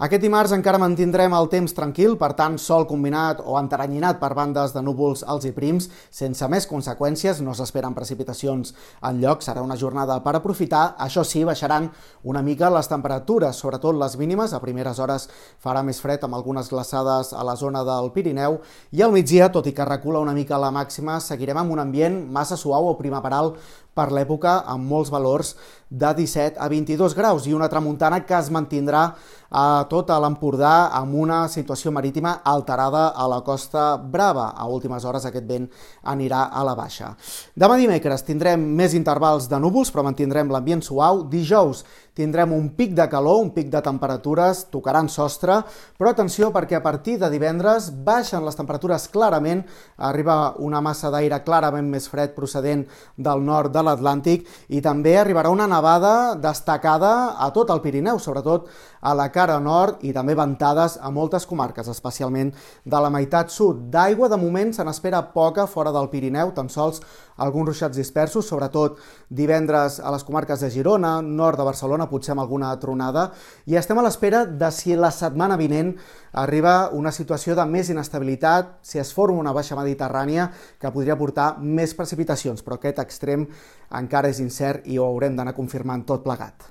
Aquest dimarts encara mantindrem el temps tranquil, per tant, sol combinat o enteranyinat per bandes de núvols alts i prims, sense més conseqüències, no s'esperen precipitacions en lloc, serà una jornada per aprofitar, això sí, baixaran una mica les temperatures, sobretot les mínimes, a primeres hores farà més fred amb algunes glaçades a la zona del Pirineu, i al migdia, tot i que recula una mica la màxima, seguirem amb un ambient massa suau o primaveral per l'època, amb molts valors de 17 a 22 graus i una tramuntana que es mantindrà a tot l'Empordà amb una situació marítima alterada a la Costa Brava. A últimes hores aquest vent anirà a la baixa. Demà dimecres tindrem més intervals de núvols, però mantindrem l'ambient suau. Dijous tindrem un pic de calor, un pic de temperatures, tocaran sostre, però atenció perquè a partir de divendres baixen les temperatures clarament, arriba una massa d'aire clarament més fred procedent del nord de l'Atlàntic i també arribarà una nevada destacada a tot el Pirineu, sobretot a la cara nord i també ventades a moltes comarques, especialment de la meitat sud. D'aigua, de moment, se n'espera poca fora del Pirineu, tan sols alguns ruixats dispersos, sobretot divendres a les comarques de Girona, nord de Barcelona, potser amb alguna tronada, i estem a l'espera de si la setmana vinent arriba una situació de més inestabilitat, si es forma una baixa mediterrània que podria portar més precipitacions, però aquest extrem encara és incert i ho haurem d'anar confirmant tot plegat.